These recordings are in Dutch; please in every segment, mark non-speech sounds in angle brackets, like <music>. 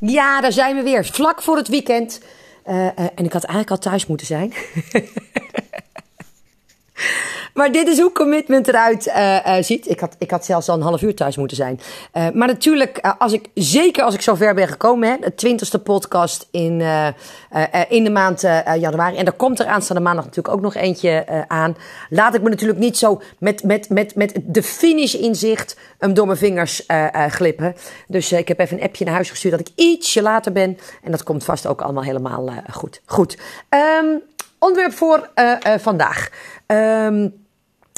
Ja, daar zijn we weer. Vlak voor het weekend. Uh, uh, en ik had eigenlijk al thuis moeten zijn. <laughs> Maar dit is hoe commitment eruit uh, uh, ziet. Ik had, ik had zelfs al een half uur thuis moeten zijn. Uh, maar natuurlijk, als ik, zeker als ik zo ver ben gekomen, hè, de twintigste podcast in, in de maand januari. En er komt er aanstaande maandag natuurlijk ook nog eentje aan. Laat ik me natuurlijk niet zo met, met, met, met de finish in zicht hem door mijn vingers glippen. Dus ik heb even een appje naar huis gestuurd dat ik ietsje later ben. En dat komt vast ook allemaal helemaal goed. Goed. Um, onderwerp voor vandaag. Um,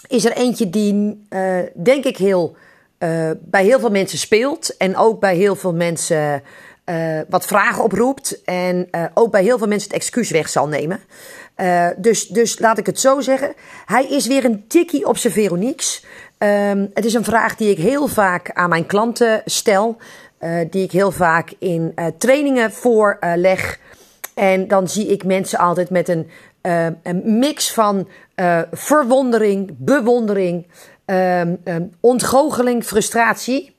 is er eentje die, uh, denk ik, heel, uh, bij heel veel mensen speelt. En ook bij heel veel mensen uh, wat vragen oproept. En ook bij heel veel mensen het excuus weg zal nemen. dus, dus laat ik het zo zeggen. Hij is weer een tikkie op zijn Veroniques. Um, het is een vraag die ik heel vaak aan mijn klanten stel. die ik heel vaak in trainingen voorleg. en dan zie ik mensen altijd met een een mix van uh, verwondering, bewondering, um, ontgoocheling, frustratie.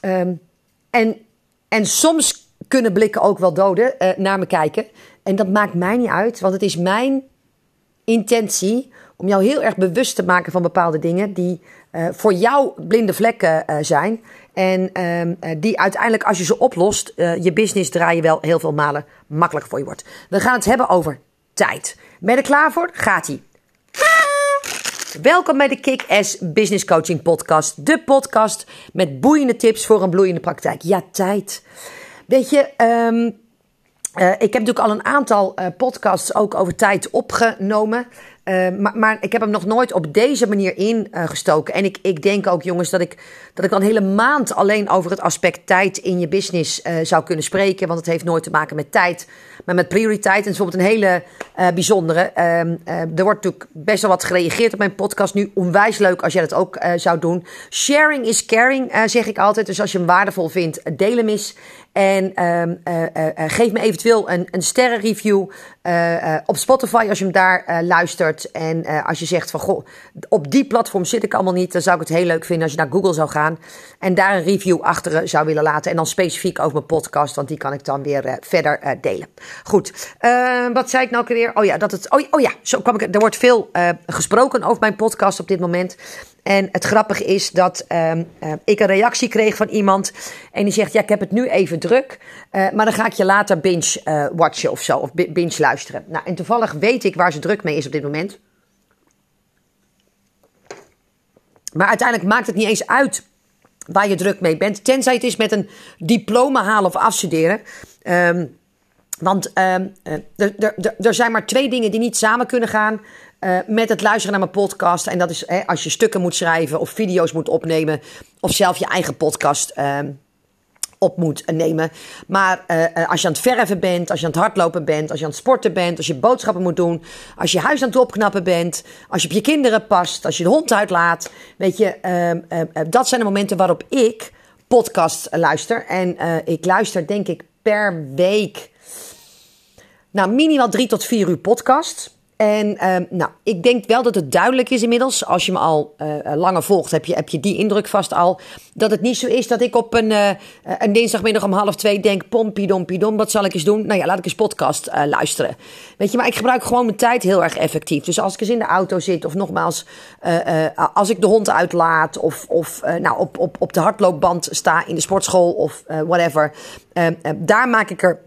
Um, en, en soms kunnen blikken ook wel doden uh, naar me kijken. En dat maakt mij niet uit, want het is mijn intentie om jou heel erg bewust te maken van bepaalde dingen die uh, voor jou blinde vlekken zijn. En die uiteindelijk, als je ze oplost, je business draaien wel heel veel malen makkelijker voor je wordt. We gaan het hebben over tijd. Ben je er klaar voor? Gaat-ie. Welkom bij de Kick-Ass Business Coaching Podcast. De podcast met boeiende tips voor een bloeiende praktijk. Ja, tijd. Weet je, um, uh, ik heb natuurlijk al een aantal uh, podcasts ook over tijd opgenomen. Uh, maar, maar, ik heb hem nog nooit op deze manier ingestoken. en ik, ik denk ook, jongens, dat ik, dat ik al een hele maand alleen over het aspect tijd in je business zou kunnen spreken. Want het heeft nooit te maken met tijd, maar met prioriteit. En bijvoorbeeld een hele bijzondere. Ehm, er wordt natuurlijk best wel wat gereageerd op mijn podcast nu. Onwijs leuk als jij dat ook zou doen. Sharing is caring, zeg ik altijd. Dus als je hem waardevol vindt, deel hem. En um, uh, uh, geef me eventueel een, een sterrenreview op Spotify als je hem daar luistert. En als je zegt van goh, op die platform zit ik allemaal niet, dan zou ik het heel leuk vinden als je naar Google zou gaan en daar een review achter zou willen laten. En dan specifiek over mijn podcast, want die kan ik dan weer verder delen. Goed, ehm, wat zei ik nou weer? Oh ja, dat het. Oh, oh ja, zo kwam ik. Er wordt veel gesproken over mijn podcast op dit moment. En het grappige is dat um, uh, ik een reactie kreeg van iemand. En die zegt: Ja, ik heb het nu even druk. Uh, maar dan ga ik je later binge uh, watchen of zo. Of binge luisteren. Nou, en toevallig weet ik waar ze druk mee is op dit moment. Maar uiteindelijk maakt het niet eens uit waar je druk mee bent. Tenzij het is met een diploma halen of afstuderen. Um, want um, er zijn maar twee dingen die niet samen kunnen gaan. Uh, met het luisteren naar mijn podcast. En dat is hè, als je stukken moet schrijven of video's moet opnemen. Of zelf je eigen podcast uh, op moet nemen. Maar uh, als je aan het verven bent, als je aan het hardlopen bent, als je aan het sporten bent, als je boodschappen moet doen, als je huis aan het opknappen bent, als je op je kinderen past, als je de hond uitlaat. Weet je, dat zijn de momenten waarop ik podcast luister. En ik luister denk ik per week. Nou, minimaal drie tot vier uur podcast. En uh, nou, ik denk wel dat het duidelijk is inmiddels, als je me al uh, langer volgt, heb je, heb je die indruk vast al, dat het niet zo is dat ik op een, uh, een dinsdagmiddag om half twee denk, pompiedom, wat zal ik eens doen? Nou ja, laat ik eens podcast luisteren. Weet je, maar ik gebruik gewoon mijn tijd heel erg effectief. Dus als ik eens in de auto zit, of nogmaals, als ik de hond uitlaat, of, of nou, op, op, op de hardloopband sta in de sportschool, of whatever, daar maak ik er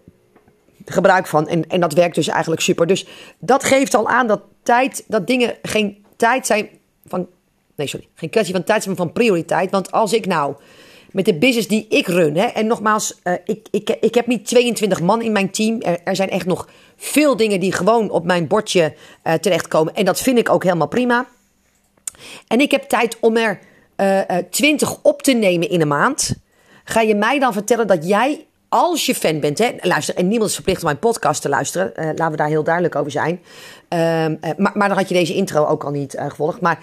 gebruik van. En, en dat werkt dus eigenlijk super. Dus dat geeft al aan dat tijd, dat dingen geen tijd zijn van. Nee, sorry. Geen kwestie van tijd zijn van prioriteit. Want als ik nou met de business die ik run. Hè, en nogmaals, uh, ik, ik, ik heb niet 22 man in mijn team. Er, zijn echt nog veel dingen die gewoon op mijn bordje uh, terechtkomen. En dat vind ik ook helemaal prima. En ik heb tijd om er uh, 20 op te nemen in een maand. Ga je mij dan vertellen dat jij als je fan bent, hè, luister, en niemand is verplicht om mijn podcast te luisteren. Uh, laten we daar heel duidelijk over zijn. Um, uh, maar, maar, dan had je deze intro ook al niet uh, gevolgd. Maar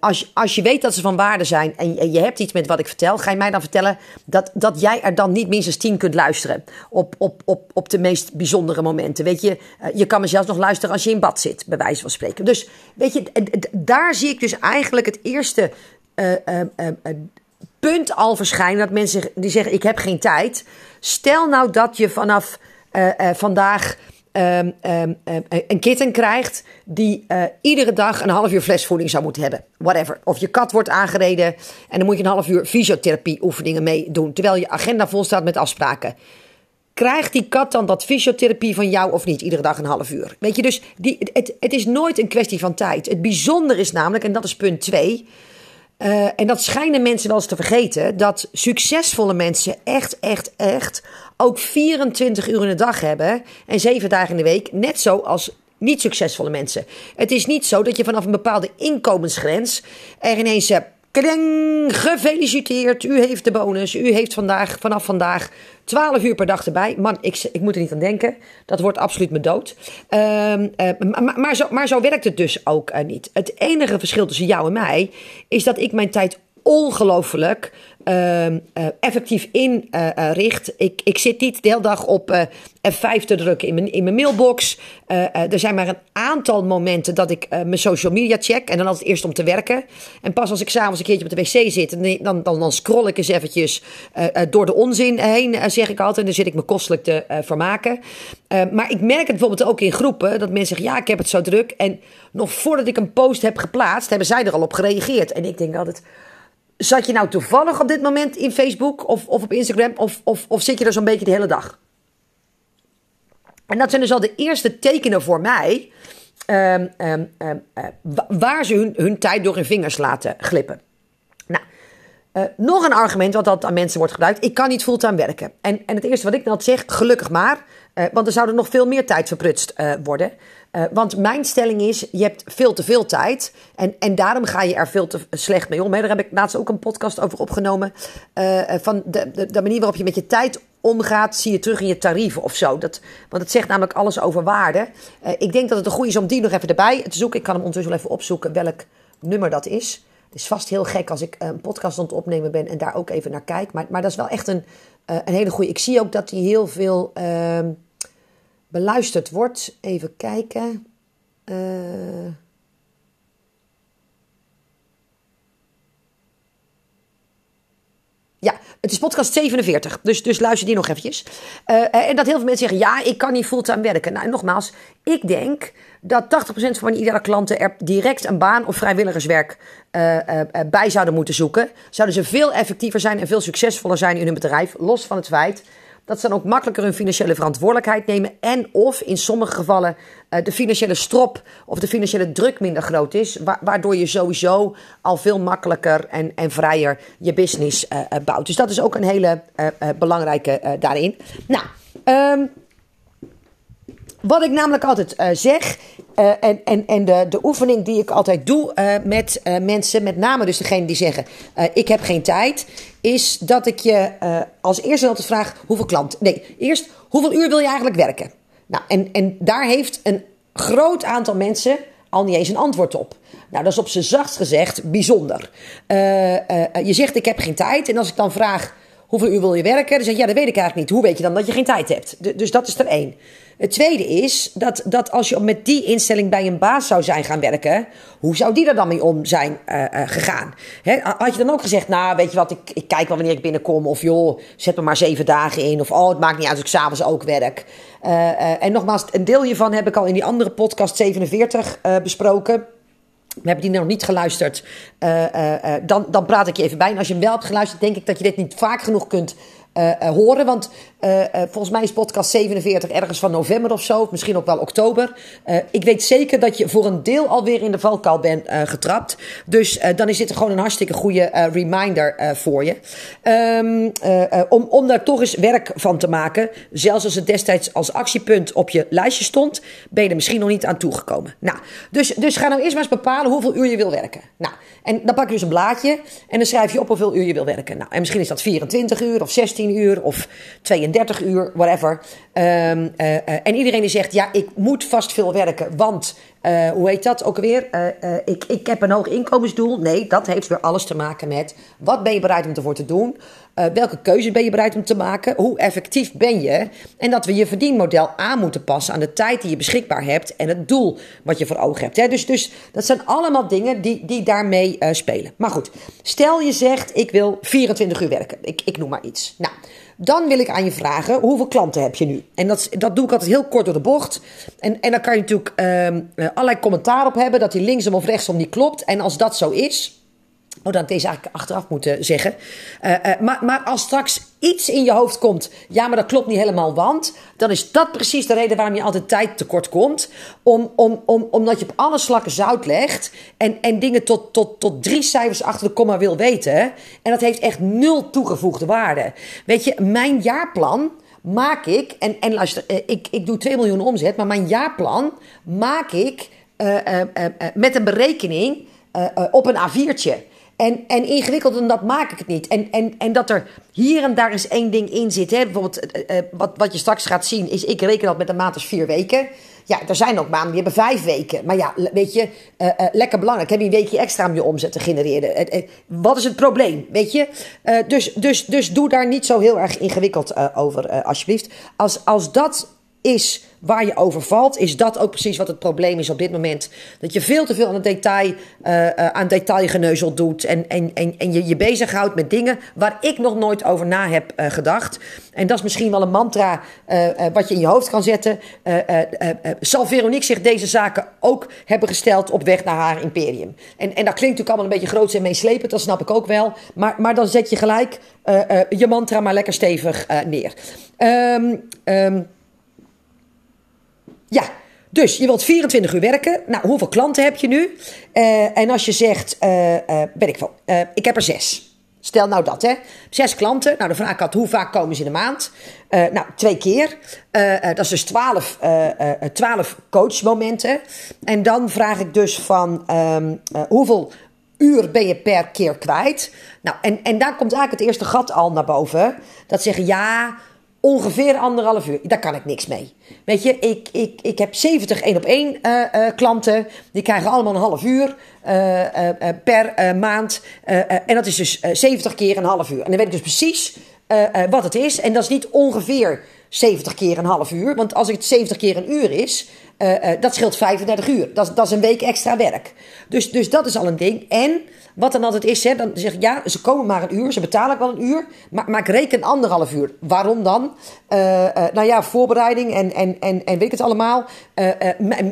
als, als je weet dat ze van waarde zijn en, en, je hebt iets met wat ik vertel, ga je mij dan vertellen dat, dat jij er dan niet minstens tien kunt luisteren. Op, op, op, op de meest bijzondere momenten. Weet je, je kan me zelfs nog luisteren als je in bad zit, bij wijze van spreken. Dus weet je, daar zie ik dus eigenlijk het eerste punt al verschijnen dat mensen die zeggen: Ik heb geen tijd. Stel nou dat je vanaf uh, vandaag. Um, um, een kitten krijgt die iedere dag een half uur flesvoeding zou moeten hebben. Whatever. Of je kat wordt aangereden en dan moet je een half uur fysiotherapie oefeningen mee doen. Terwijl je agenda vol staat met afspraken. Krijgt die kat dan dat fysiotherapie van jou of niet? Iedere dag een half uur. Weet je, dus die, het, het is nooit een kwestie van tijd. Het bijzondere is namelijk, en dat is punt twee. Uh, en dat schijnen mensen wel eens te vergeten. Dat succesvolle mensen echt, echt, echt ook 24 uur in de dag hebben. En 7 dagen in de week. Net zoals niet succesvolle mensen. Het is niet zo dat je vanaf een bepaalde inkomensgrens er ineens gefeliciteerd. U heeft de bonus. U heeft vandaag, vanaf vandaag 12 uur per dag erbij. Man, ik, ik moet er niet aan denken. Dat wordt absoluut me dood. Um, uh, maar, maar, zo, maar zo werkt het dus ook uh, niet. Het enige verschil tussen jou en mij is dat ik mijn tijd ongelooflijk uh, effectief inricht. Uh, ik, ik zit niet de hele dag op F5 te drukken in mijn, in mijn mailbox. er zijn maar een aantal momenten dat ik mijn social media check. En dan altijd eerst om te werken. En pas als ik s'avonds een keertje op de wc zit, dan, dan, dan scroll ik eens eventjes door de onzin heen, zeg ik altijd. En dan zit ik me kostelijk te vermaken. maar ik merk het bijvoorbeeld ook in groepen dat mensen zeggen: Ja, ik heb het zo druk. En nog voordat ik een post heb geplaatst, hebben zij er al op gereageerd. En ik denk altijd. Zat je nou toevallig op dit moment in Facebook of, of op Instagram? Of, of, of zit je er zo'n beetje de hele dag? En dat zijn dus al de eerste tekenen voor mij. Um, um, um, waar ze hun, hun tijd door hun vingers laten glippen. Nou, uh, nog een argument wat dat aan mensen wordt gebruikt. Ik kan niet fulltime werken. En, en het eerste wat ik dan zeg, gelukkig maar. Uh, want er zou er nog veel meer tijd verprutst worden. Uh, want mijn stelling is, je hebt veel te veel tijd. En, en daarom ga je er veel te slecht mee om. Daar heb ik laatst ook een podcast over opgenomen. Uh, van de, de, manier waarop je met je tijd omgaat, zie je terug in je tarieven of zo. Dat, want het zegt namelijk alles over waarde. Ik denk dat het een goede is om die nog even erbij te zoeken. Ik kan hem ondertussen wel even opzoeken welk nummer dat is. Het is vast heel gek als ik een podcast aan het opnemen ben en daar ook even naar kijk. Maar, maar dat is wel echt een, een hele goede. Ik zie ook dat hij heel veel ehm, beluisterd wordt. Even kijken. Uh... Ja, het is podcast 47, dus, dus luister die nog eventjes. Uh, en dat heel veel mensen zeggen, ja, ik kan niet fulltime werken. Nou, nogmaals, ik denk dat 80% van ideale klanten er direct een baan of vrijwilligerswerk uh, bij zouden moeten zoeken. Zouden ze veel effectiever zijn en veel succesvoller zijn in hun bedrijf, los van het feit dat ze dan ook makkelijker hun financiële verantwoordelijkheid nemen. En of in sommige gevallen uh, de financiële strop of de financiële druk minder groot is. Wa waardoor je sowieso al veel makkelijker en, en vrijer je business uh, bouwt. Dus dat is ook een hele belangrijke daarin. Nou, um, wat ik namelijk altijd uh, zeg, uh, en, en, en de, de oefening die ik altijd doe uh, met mensen, met name dus degene die zeggen: Ik heb geen tijd, is dat ik je als eerste altijd vraag: hoeveel klanten? Nee, eerst hoeveel uur wil je eigenlijk werken? Nou, en, en daar heeft een groot aantal mensen al niet eens een antwoord op. Nou, dat is op zijn zachtst gezegd bijzonder. je zegt: Ik heb geen tijd, en als ik dan vraag hoeveel uur wil je werken? Dan zeg ja, dat weet ik eigenlijk niet. Hoe weet je dan dat je geen tijd hebt? Dus dat is er één. Het tweede is dat, dat als je met die instelling bij een baas zou zijn gaan werken, hoe zou die er dan mee om zijn uh, uh, gegaan? Had je dan ook gezegd, nou weet je wat, ik, ik kijk wel wanneer ik binnenkom, of joh, zet me maar zeven dagen in, of oh, het maakt niet uit als ik s'avonds ook werk. Uh, en nogmaals, een deel hiervan heb ik al in die andere podcast 47 besproken. We hebben die nog niet geluisterd. Uh, uh, uh, dan, dan praat ik je even bij. En als je hem wel hebt geluisterd, denk ik dat je dit niet vaak genoeg kunt horen. Want volgens mij is podcast 47 ergens van november of zo. Misschien ook wel oktober. ik weet zeker dat je voor een deel alweer in de valkuil bent getrapt. Dus dan is dit gewoon een hartstikke goede reminder voor je. Um, om, daar toch eens werk van te maken. Zelfs als het destijds als actiepunt op je lijstje stond. Ben je er misschien nog niet aan toegekomen. Nou, dus, dus ga nou eerst maar eens bepalen hoeveel uur je wil werken. Nou, en dan pak je dus een blaadje en dan schrijf je op hoeveel uur je wil werken. Nou, en misschien is dat 24 uur of 16 uur of 32 32 uur, whatever. Ehm, eh, eh, en iedereen die zegt, ja, ik moet vast veel werken, want, eh, hoe heet dat ook alweer? ik, ik heb een hoog inkomensdoel. Nee, dat heeft weer alles te maken met, wat ben je bereid om ervoor te doen? welke keuze ben je bereid om te maken? Hoe effectief ben je? En dat we je verdienmodel aan moeten passen aan de tijd die je beschikbaar hebt en het doel wat je voor ogen hebt. Hè? Dus, dus dat zijn allemaal dingen die, die daarmee spelen. Maar goed, stel je zegt, ik wil 24 uur werken. Ik, ik noem maar iets. Nou, dan wil ik aan je vragen, hoeveel klanten heb je nu? En dat, dat doe ik altijd heel kort door de bocht. En, en dan kan je natuurlijk uh, allerlei commentaar op hebben dat die linksom of rechtsom niet klopt. En als dat zo is, Oh, dat deze eigenlijk achteraf moeten zeggen. Uh, uh, maar, maar als straks iets in je hoofd komt, ja, maar dat klopt niet helemaal, want dan is dat precies de reden waarom je altijd tijd tekort komt. Om, om, om, omdat je op alle slakken zout legt en, en dingen tot, tot, tot drie cijfers achter de komma wil weten. En dat heeft echt nul toegevoegde waarde. Weet je, mijn jaarplan maak ik, en, en luister, uh, ik, ik doe 2 miljoen omzet, maar mijn jaarplan maak ik met een berekening op een A4'tje. En, en ingewikkelder dan dat maak ik het niet. En, en, en dat er hier en daar eens één ding in zit. Hè? Bijvoorbeeld, uh, wat, wat je straks gaat zien, is ik reken dat met een maand als vier weken. Ja, er zijn ook maanden die hebben vijf weken. Maar ja, weet je, uh, lekker belangrijk. Heb je een weekje extra om je omzet te genereren? wat is het probleem, weet je? dus, dus, dus doe daar niet zo heel erg ingewikkeld over, alsjeblieft. Als, als dat is waar je over valt, is dat ook precies wat het probleem is op dit moment. Dat je veel te veel aan, detail, uh, aan detailgeneuzel doet en, en, en, en je je bezighoudt met dingen waar ik nog nooit over na heb uh, gedacht. En dat is misschien wel een mantra wat je in je hoofd kan zetten. zal Veronique zich deze zaken ook hebben gesteld op weg naar haar imperium? En, en dat klinkt natuurlijk allemaal een beetje groot en meeslepend, dat snap ik ook wel. Maar, maar dan zet je gelijk je mantra maar lekker stevig neer. Um, ja, dus je wilt 24 uur werken. Nou, hoeveel klanten heb je nu? Uh, en als je zegt, uh, uh, ben ik van, ik heb er zes. Stel nou dat, hè. Zes klanten. Nou, de vraag ik hoe vaak komen ze in de maand? nou, twee keer. dat is dus 12, 12 coachmomenten. En dan vraag ik dus van, um, hoeveel uur ben je per keer kwijt? Nou, en, en daar komt eigenlijk het eerste gat al naar boven. Dat zeggen, ja ongeveer anderhalf uur. Daar kan ik niks mee. Weet je, ik, ik, ik heb 70 één op één uh, uh, klanten. Die krijgen allemaal een half uur uh, per maand. en dat is dus 70 keer een half uur. En dan weet ik dus precies wat het is. En dat is niet ongeveer 70 keer een half uur. Want als het 70 keer een uur is, dat scheelt 35 uur. Dat, dat is een week extra werk. Dus, dus dat is al een ding. En wat dan altijd is, hè, dan zeg ik ja, ze komen maar een uur, ze betalen wel een uur, maar, maar ik reken anderhalf uur. Waarom dan? Uh, nou ja, voorbereiding en, en, en, en weet ik het allemaal.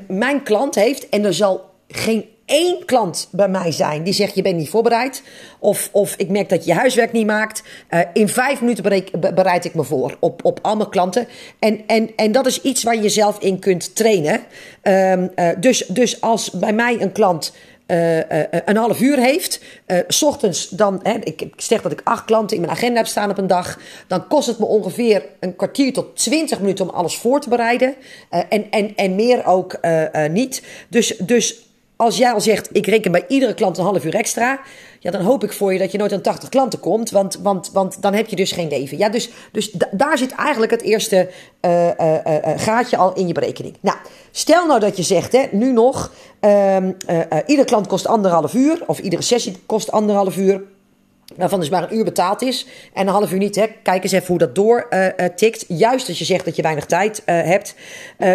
Mijn klant heeft, en er zal geen één klant bij mij zijn die zegt: Je bent niet voorbereid. Of, of ik merk dat je huiswerk niet maakt. Uh, in vijf minuten bereid ik me voor op, op al mijn klanten. En, en, en dat is iets waar je jezelf in kunt trainen. Uh, uh, dus, dus als bij mij een klant uh, een half uur heeft. S ochtends dan, hè, ik, ik zeg dat ik acht klanten in mijn agenda heb staan op een dag. Dan kost het me ongeveer een kwartier tot twintig minuten om alles voor te bereiden. en, en, en meer ook niet. Dus, dus als jij al zegt, ik reken bij iedere klant een half uur extra. Ja, dan hoop ik voor je dat je nooit aan 80 klanten komt. Want, want, want dan heb je dus geen leven. Ja, dus dus daar zit eigenlijk het eerste uh, uh, uh, gaatje al in je berekening. Nou, stel nou dat je zegt, hè, nu nog, uh, iedere klant kost anderhalf uur. Of iedere sessie kost anderhalf uur. Waarvan dus maar een uur betaald is. En een half uur niet. Hè. Kijk eens even hoe dat door tikt. Juist als je zegt dat je weinig tijd hebt.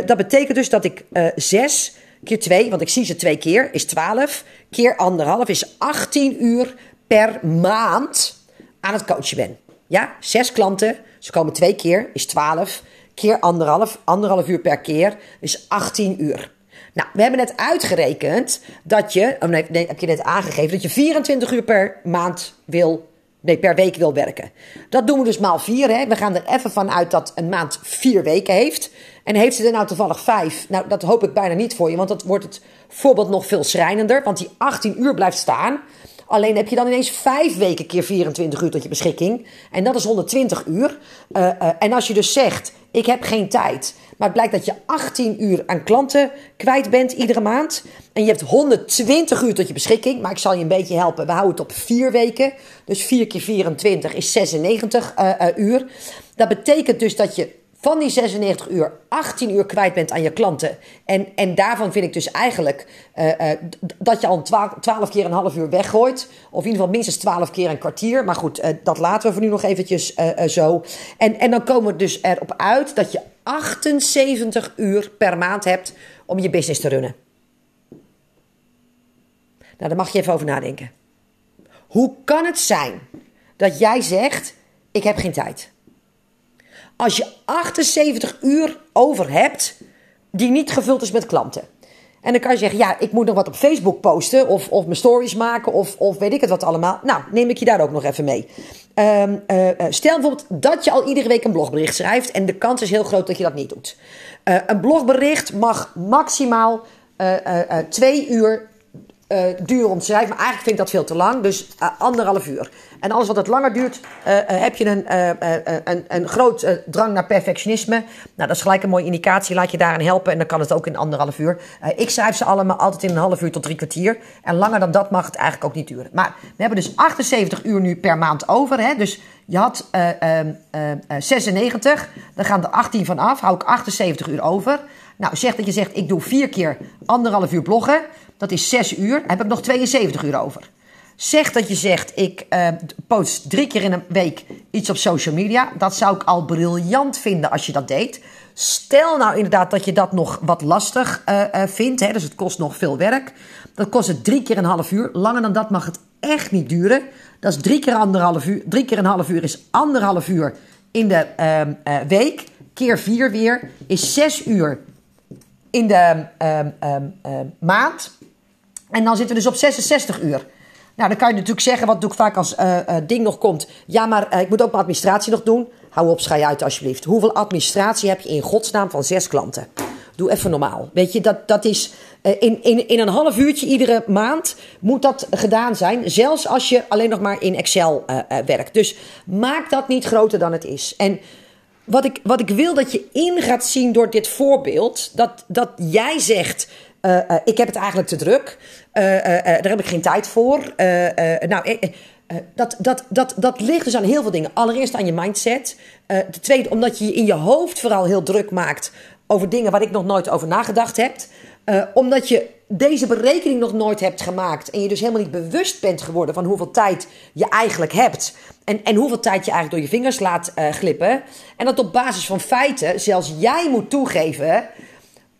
dat betekent dus dat ik zes keer 2, want ik zie ze twee keer, is 12. Keer anderhalf is 18 uur per maand aan het coachen ben. Ja, zes klanten, ze komen twee keer, is 12. Keer anderhalf, anderhalf uur per keer, is 18 uur. Nou, we hebben net uitgerekend dat je, oh nee, nee, heb je net aangegeven, dat je 24 uur per maand wil nee, per week wil werken. Dat doen we dus maal vier. Hè. We gaan er even van uit dat een maand vier weken heeft. En heeft ze er nou toevallig vijf? Nou, dat hoop ik bijna niet voor je, want dat wordt het voorbeeld nog veel schrijnender. Want die 18 uur blijft staan. Alleen heb je dan ineens vijf weken keer 24 uur tot je beschikking. En dat is 120 uur. Uh, uh, en als je dus zegt, ik heb geen tijd. Maar het blijkt dat je 18 uur aan klanten kwijt bent iedere maand. En je hebt 120 uur tot je beschikking. Maar ik zal je een beetje helpen. We houden het op 4 weken. Dus 4 keer 24 is 96 uh, uh, uur. Dat betekent dus dat je van die 96 uur 18 uur kwijt bent aan je klanten. En, en daarvan vind ik dus eigenlijk uh, uh, dat je al 12, 12, keer een half uur weggooit. Of in ieder geval minstens 12 keer een kwartier. Maar goed, uh, dat laten we voor nu nog eventjes zo. En, en dan komen we dus erop uit dat je 78 uur per maand hebt om je business te runnen. Nou, daar mag je even over nadenken. Hoe kan het zijn dat jij zegt: Ik heb geen tijd? Als je 78 uur over hebt die niet gevuld is met klanten. En dan kan je zeggen, ja, ik moet nog wat op Facebook posten. Of, of mijn stories maken. Of, of weet ik het wat allemaal. Nou, neem ik je daar ook nog even mee. Um, uh, stel bijvoorbeeld dat je al iedere week een blogbericht schrijft. En de kans is heel groot dat je dat niet doet. Uh, een blogbericht mag maximaal twee uur uh, duur om te schrijven. Maar eigenlijk vind ik dat veel te lang. Dus uh, anderhalf uur. En alles wat het langer duurt, uh, heb je een, een, een groot drang naar perfectionisme. Nou, dat is gelijk een mooie indicatie. Laat je daarin helpen en dan kan het ook in anderhalf uur. ik schrijf ze allemaal altijd in een half uur tot drie kwartier. En langer dan dat mag het eigenlijk ook niet duren. Maar we hebben dus 78 uur nu per maand over. Hè? Dus je had 96, dan gaan er 18 van af. Hou ik 78 uur over. Nou, zeg dat je zegt, ik doe vier keer anderhalf uur bloggen. Dat is 6 uur. Heb ik nog 72 uur over. Zeg dat je zegt, ik uh, post drie keer in een week iets op social media. Dat zou ik al briljant vinden als je dat deed. Stel nou inderdaad dat je dat nog wat lastig uh, uh, vindt. Hè, dus het kost nog veel werk. Dan kost het drie keer een half uur. Langer dan dat mag het echt niet duren. Dat is drie keer anderhalf uur. Drie keer een half uur is anderhalf uur in de week. Keer vier weer is zes uur in de maand. En dan zitten we dus op 66 uur. Nou, dan kan je natuurlijk zeggen, wat doe ik vaak als uh, uh, ding nog komt. Ja, maar uh, ik moet ook mijn administratie nog doen. Hou op, schij uit alsjeblieft. Hoeveel administratie heb je in godsnaam van zes klanten? Doe even normaal. Weet je, dat, dat is in, in, in een half uurtje iedere maand moet dat gedaan zijn. Zelfs als je alleen nog maar in Excel werkt. Dus maak dat niet groter dan het is. En wat ik, wat ik wil dat je in gaat zien door dit voorbeeld, dat, dat jij zegt. Uh, uh, ik heb het eigenlijk te druk. Uh, daar heb ik geen tijd voor. nou, dat, dat, dat, dat ligt dus aan heel veel dingen. Allereerst aan je mindset. ten tweede, omdat je je in je hoofd vooral heel druk maakt over dingen waar ik nog nooit over nagedacht heb. omdat je deze berekening nog nooit hebt gemaakt. En je dus helemaal niet bewust bent geworden van hoeveel tijd je eigenlijk hebt. En, en hoeveel tijd je eigenlijk door je vingers laat glippen. En dat op basis van feiten zelfs jij moet toegeven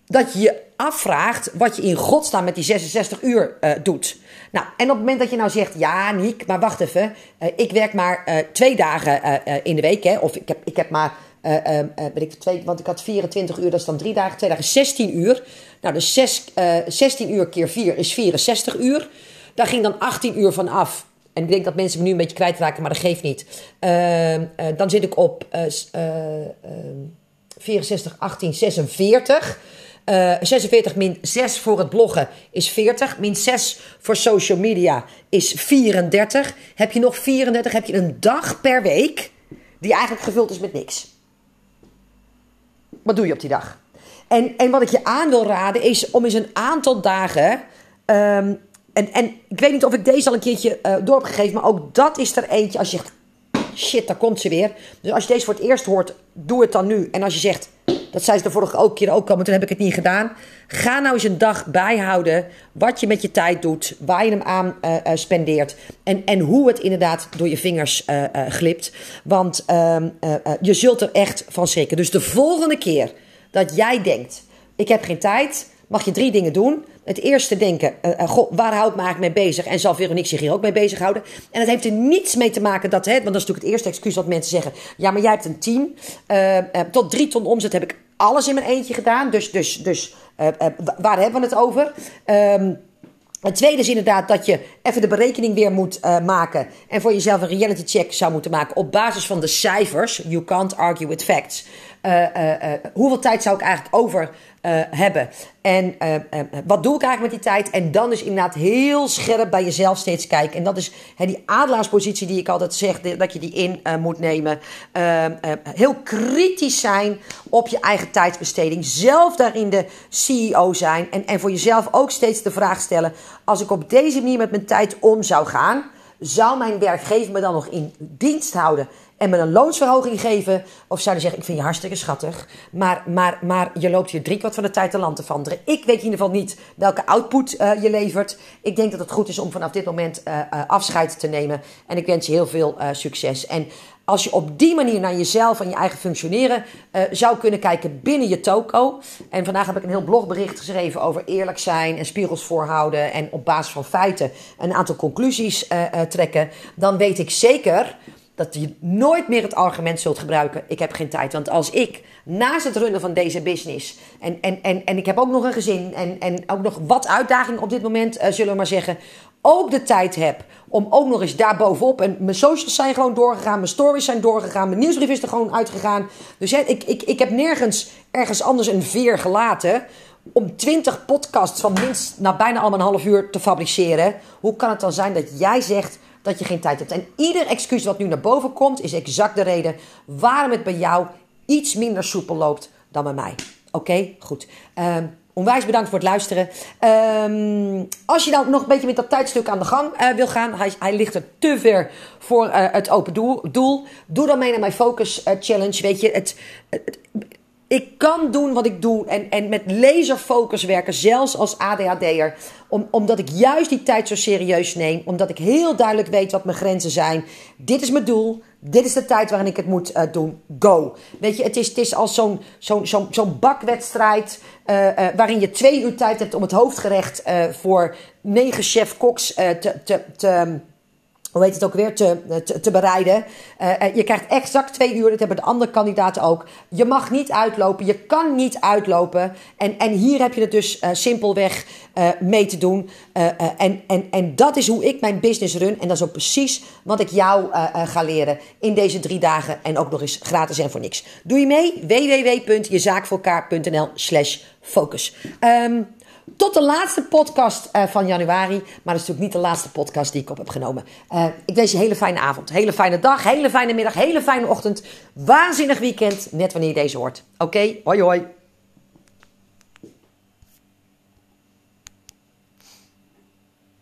dat je afvraagt wat je in godsnaam met die 66 uur uh, doet. Nou, en op het moment dat je nou zegt, ja, Niek, maar wacht even. Uh, ik werk maar uh, twee dagen in de week, hè, of ik heb, ik heb maar, weet ik, twee, want ik had 24 uur, dat is dan drie dagen, twee dagen 16 uur. Nou, dus 6, 16 uur keer 4 is 64 uur. Daar ging dan 18 uur van af. En ik denk dat mensen me nu een beetje kwijtraken, maar dat geeft niet. Ehm, dan zit ik op 64, 18, 46. Uh, 46 min 6 voor het bloggen is 40. Min 6 voor social media is 34. Heb je nog 34, heb je een dag per week die eigenlijk gevuld is met niks. Wat doe je op die dag? En, en wat ik je aan wil raden is om eens een aantal dagen. Um, en, en ik weet niet of ik deze al een keertje uh, door heb gegeven, maar ook dat is er eentje als je zegt: shit, daar komt ze weer. Dus als je deze voor het eerst hoort, doe het dan nu. En als je zegt: dat zei ze de vorige keer ook al, maar toen heb ik het niet gedaan. Ga nou eens een dag bijhouden wat je met je tijd doet, waar je hem aan uh, spendeert en, en hoe het inderdaad door je vingers uh, glipt. Want ehm, je zult er echt van schrikken. Dus de volgende keer dat jij denkt, ik heb geen tijd, mag je drie dingen doen. Het eerste denken, uh, goh, waar hou ik me eigenlijk mee bezig? En zal Veronique zich hier ook mee bezighouden? En het heeft er niets mee te maken dat, hè, want dat is natuurlijk het eerste excuus wat mensen zeggen. Ja, maar jij hebt een team. Uh, tot drie ton omzet heb ik alles in mijn eentje gedaan. Dus, dus, dus waar hebben we het over? Um, het tweede is inderdaad dat je even de berekening weer moet maken. En voor jezelf een reality check zou moeten maken op basis van de cijfers. You can't argue with facts. Hoeveel tijd zou ik eigenlijk over hebben? En wat doe ik eigenlijk met die tijd? En dan is inderdaad heel scherp bij jezelf steeds kijken. En dat is die adelaarspositie die ik altijd zeg, dat je die in moet nemen. heel kritisch zijn op je eigen tijdsbesteding. Zelf daarin de CEO zijn. En, en voor jezelf ook steeds de vraag stellen: als ik op deze manier met mijn tijd om zou gaan, zou mijn werkgever me dan nog in dienst houden en me een loonsverhoging geven? Of zou hij zeggen: Ik vind je hartstikke schattig, maar, maar, maar je loopt hier driekwart van de tijd te land te vanderen. Ik weet in ieder geval niet welke output uh, je levert. Ik denk dat het goed is om vanaf dit moment uh, uh, afscheid te nemen. En ik wens je heel veel succes. En als je op die manier naar jezelf en je eigen functioneren uh, zou kunnen kijken binnen je toko. En vandaag heb ik een heel blogbericht geschreven over eerlijk zijn en spiegels voorhouden. En op basis van feiten een aantal conclusies uh, uh, trekken. Dan weet ik zeker dat je nooit meer het argument zult gebruiken: ik heb geen tijd. Want als ik naast het runnen van deze business. En, en, en, en ik heb ook nog een gezin. En, en ook nog wat uitdagingen op dit moment, zullen we maar zeggen ook de tijd heb om ook nog eens daarbovenop. En mijn socials zijn gewoon doorgegaan, mijn stories zijn doorgegaan, mijn nieuwsbrief is er gewoon uitgegaan. Dus ik, ik, ik heb nergens ergens anders een veer gelaten om 20 podcasts van minst naar bijna al een half uur te fabriceren. Hoe kan het dan zijn dat jij zegt dat je geen tijd hebt? En ieder excuus wat nu naar boven komt, is exact de reden waarom het bij jou iets minder soepel loopt dan bij mij. Oké, goed. Um, Onwijs bedankt voor het luisteren. Um, als je nou nog een beetje met dat tijdstuk aan de gang uh, wil gaan, hij, hij, ligt er te ver voor uh, het open doel, doel, Doe dan mee naar mijn Focus uh, Challenge. Weet je, het, ik kan doen wat ik doe en, en met laserfocus werken, zelfs als ADHD'er. Om, omdat ik juist die tijd zo serieus neem. Omdat ik heel duidelijk weet wat mijn grenzen zijn. Dit is mijn doel. Dit is de tijd waarin ik het moet uh, doen. Go. Weet je, het is, het is als zo'n zo'n zo'n bakwedstrijd. Uh, uh, waarin je twee uur tijd hebt om het hoofdgerecht voor negen chef-koks te, te, te hoe heet het ook weer, te, te, bereiden. Uh, je krijgt exact twee uur, dat hebben de andere kandidaten ook. Je mag niet uitlopen, je kan niet uitlopen. En, en hier heb je het dus uh, simpelweg mee te doen. en, en, en dat is hoe ik mijn business run. En dat is ook precies wat ik jou ga leren in deze drie dagen. En ook nog eens gratis en voor niks. Doe je mee? www.jezaakvoorelkaar.nl slash focus. Um, tot de laatste podcast uh, van januari. Maar dat is natuurlijk niet de laatste podcast die ik op heb genomen. Uh, ik wens je een hele fijne avond, hele fijne dag, hele fijne middag, hele fijne ochtend. Waanzinnig weekend, net wanneer je deze hoort. Oké, hoi hoi.